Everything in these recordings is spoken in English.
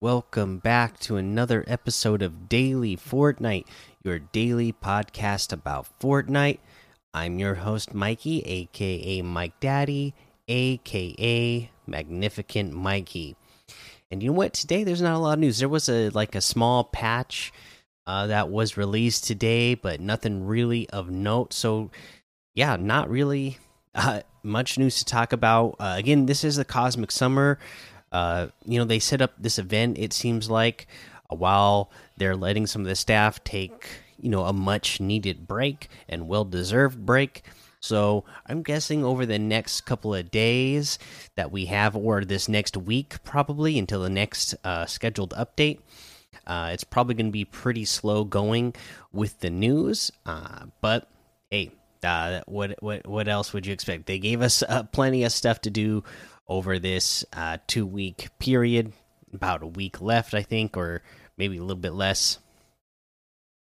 Welcome back to another episode of Daily Fortnite, your daily podcast about Fortnite. I'm your host, Mikey, aka Mike Daddy, aka Magnificent Mikey. And you know what? Today there's not a lot of news. There was a like a small patch uh, that was released today, but nothing really of note. So, yeah, not really uh, much news to talk about. Uh, again, this is the Cosmic Summer. Uh, you know, they set up this event. It seems like uh, while they're letting some of the staff take, you know, a much needed break and well deserved break. So I'm guessing over the next couple of days that we have, or this next week probably until the next uh, scheduled update. Uh, it's probably going to be pretty slow going with the news, uh, but hey, uh, what what what else would you expect? They gave us uh, plenty of stuff to do over this uh, two week period. About a week left, I think, or maybe a little bit less.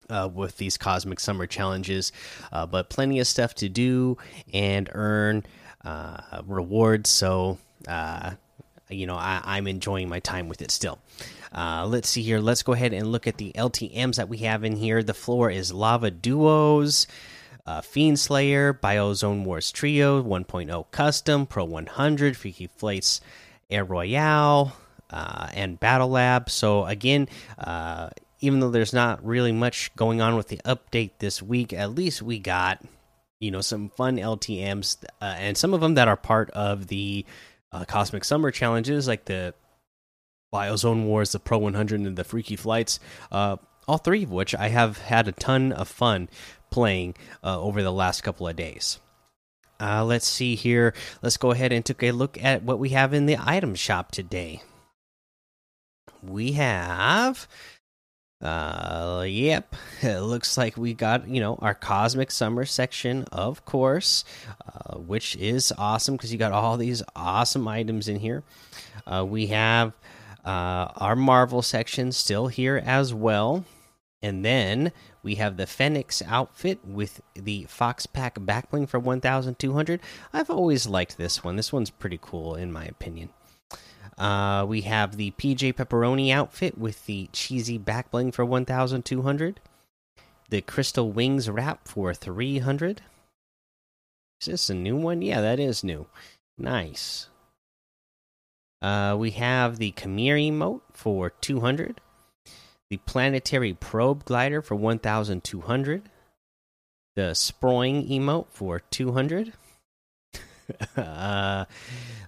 Uh, with these cosmic summer challenges, uh, but plenty of stuff to do and earn uh, rewards. So, uh, you know, I, am enjoying my time with it still. Uh, let's see here. Let's go ahead and look at the LTMs that we have in here. The floor is Lava Duos uh, Fiend Slayer, Biozone Wars Trio, 1.0 Custom, Pro 100, Freaky Flights Air Royale, uh, and Battle Lab. So, again, uh, even though there's not really much going on with the update this week, at least we got, you know, some fun LTMs, uh, and some of them that are part of the uh, Cosmic Summer challenges, like the Biozone Wars, the Pro 100, and the Freaky Flights. Uh, all three of which I have had a ton of fun playing uh, over the last couple of days. Uh, let's see here. Let's go ahead and take a look at what we have in the item shop today. We have, uh, yep, it looks like we got you know our cosmic summer section, of course, uh, which is awesome because you got all these awesome items in here. Uh, we have uh, our Marvel section still here as well. And then we have the Phoenix outfit with the Fox Pack backbling for 1200. I've always liked this one. This one's pretty cool, in my opinion. Uh, we have the PJ Pepperoni outfit with the cheesy backbling for 1200. The Crystal Wings wrap for 300. Is this a new one? Yeah, that is new. Nice. Uh, we have the Khmer emote for 200 the planetary probe glider for 1200 the sproing emote for 200 uh,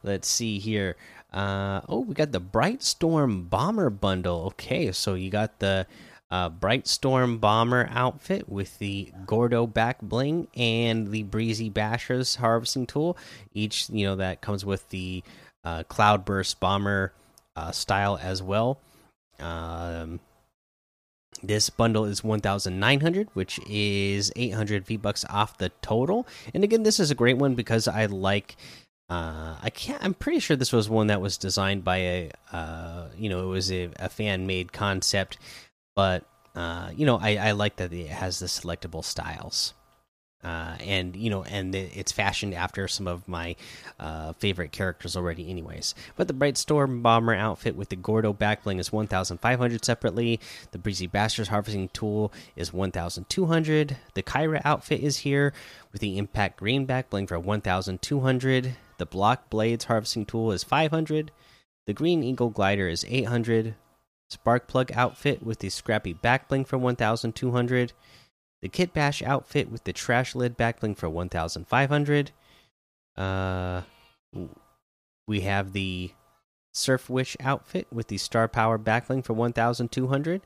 let's see here. Uh, oh we got the bright storm bomber bundle. Okay so you got the uh, bright storm bomber outfit with the gordo back bling and the breezy bashers harvesting tool. Each you know that comes with the uh, cloudburst bomber uh, style as well. Um, this bundle is 1900 which is 800 V bucks off the total. And again, this is a great one because I like uh, I can't. I'm pretty sure this was one that was designed by a, uh, you know, it was a, a fan made concept, but uh, you know, I, I like that it has the selectable styles uh, and you know, and it's fashioned after some of my uh, favorite characters already, anyways. But the Bright Storm Bomber outfit with the Gordo backbling is 1,500 separately. The Breezy Bashers harvesting tool is 1,200. The Kyra outfit is here with the Impact Green backbling for 1,200. The Block Blades harvesting tool is 500. The Green Eagle glider is 800. Spark Plug outfit with the Scrappy backbling for 1,200 the Kit Bash outfit with the trash lid backbling for 1,500. Uh, we have the Surf Witch outfit with the Star Power backbling for 1,200.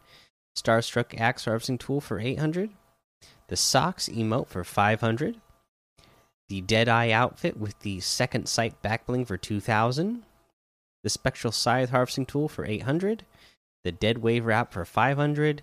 Starstruck Axe Harvesting Tool for 800. The Socks emote for 500. The Deadeye outfit with the Second Sight backbling for 2,000. The Spectral Scythe Harvesting Tool for 800. The Dead Wave Wrap for 500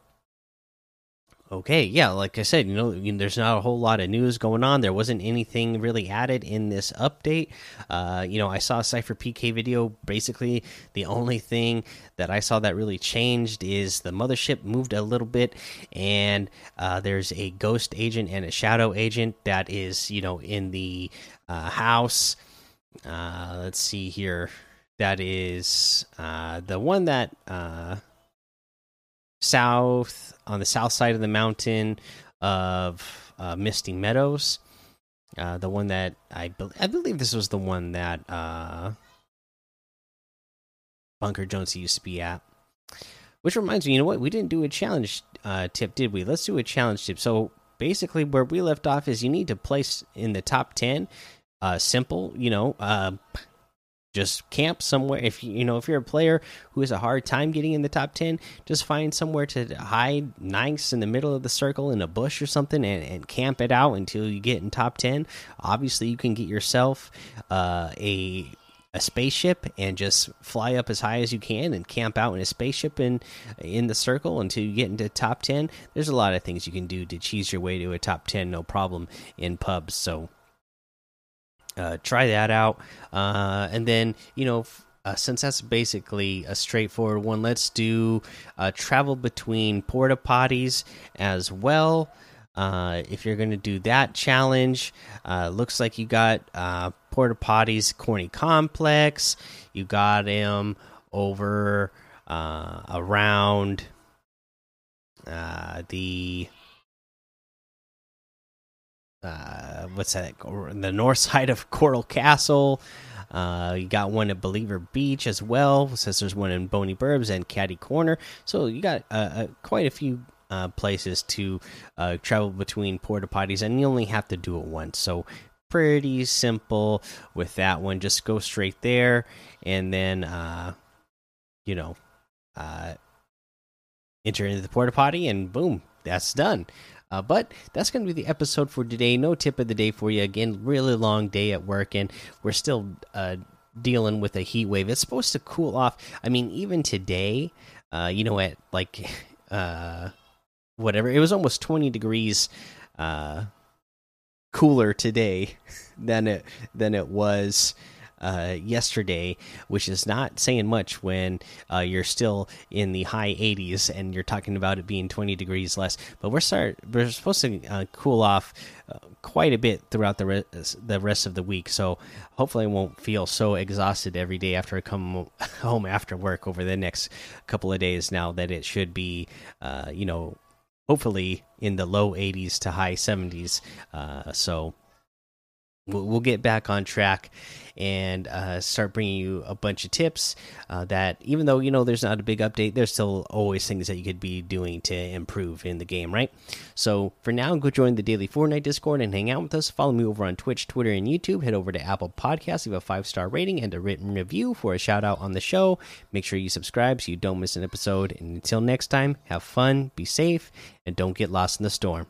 Okay, yeah, like I said, you know, there's not a whole lot of news going on. There wasn't anything really added in this update. Uh, you know, I saw a Cypher PK video. Basically, the only thing that I saw that really changed is the mothership moved a little bit, and uh, there's a ghost agent and a shadow agent that is, you know, in the uh, house. Uh, let's see here. That is uh, the one that uh, south on the south side of the mountain of uh, Misty Meadows. Uh, the one that I be I believe this was the one that uh, Bunker Jones used to be at. Which reminds me, you know what? We didn't do a challenge uh, tip, did we? Let's do a challenge tip. So basically, where we left off is you need to place in the top ten. Uh, simple, you know, uh, just camp somewhere. If you know if you're a player who has a hard time getting in the top 10 just find somewhere to hide nice in the middle of the circle in a bush or something and, and camp it out until you get in top 10 obviously you can get yourself uh, a a spaceship and just fly up as high as you can and camp out in a spaceship in in the circle until you get into top 10 there's a lot of things you can do to cheese your way to a top 10 no problem in pubs. So uh, try that out. Uh, and then, you know, uh, since that's basically a straightforward one, let's do uh, travel between porta potties as well. Uh, if you're going to do that challenge, uh, looks like you got porta potties, corny complex. You got him over around the uh, what's that? The north side of Coral Castle. Uh, you got one at Believer Beach as well. Says there's one in Boney Burbs and Caddy Corner. So you got uh, uh, quite a few uh, places to uh, travel between porta potties, and you only have to do it once. So pretty simple with that one. Just go straight there, and then uh, you know, enter into the porta potty, and boom, that's done. Uh, but that's going to be the episode for today. No tip of the day for you. Again, really long day at work, and we're still uh, dealing with a heat wave. It's supposed to cool off. I mean, even today, uh, you know, at like uh, whatever, it was almost 20 degrees uh, cooler today than it than it was uh, yesterday, which is not saying much when uh, you're still in the high 80s and you're talking about it being 20 degrees less. But we're start we're supposed to uh, cool off uh, quite a bit throughout the re the rest of the week. So hopefully, I won't feel so exhausted every day after I come home after work over the next couple of days. Now that it should be, uh, you know, hopefully in the low 80s to high 70s. Uh, so we'll, get back on track and uh, start bringing you a bunch of tips uh, that even though you know there's not a big update there's still always things that you could be doing to improve in the game right? So for now go join the daily fortnite discord and hang out with us. Follow me over on twitch twitter and youtube. Head over to apple podcasts leave a five star rating and a written review for a shout out on the show. Make sure you subscribe so you don't miss an episode. And until next time have fun be safe and don't get lost in the storm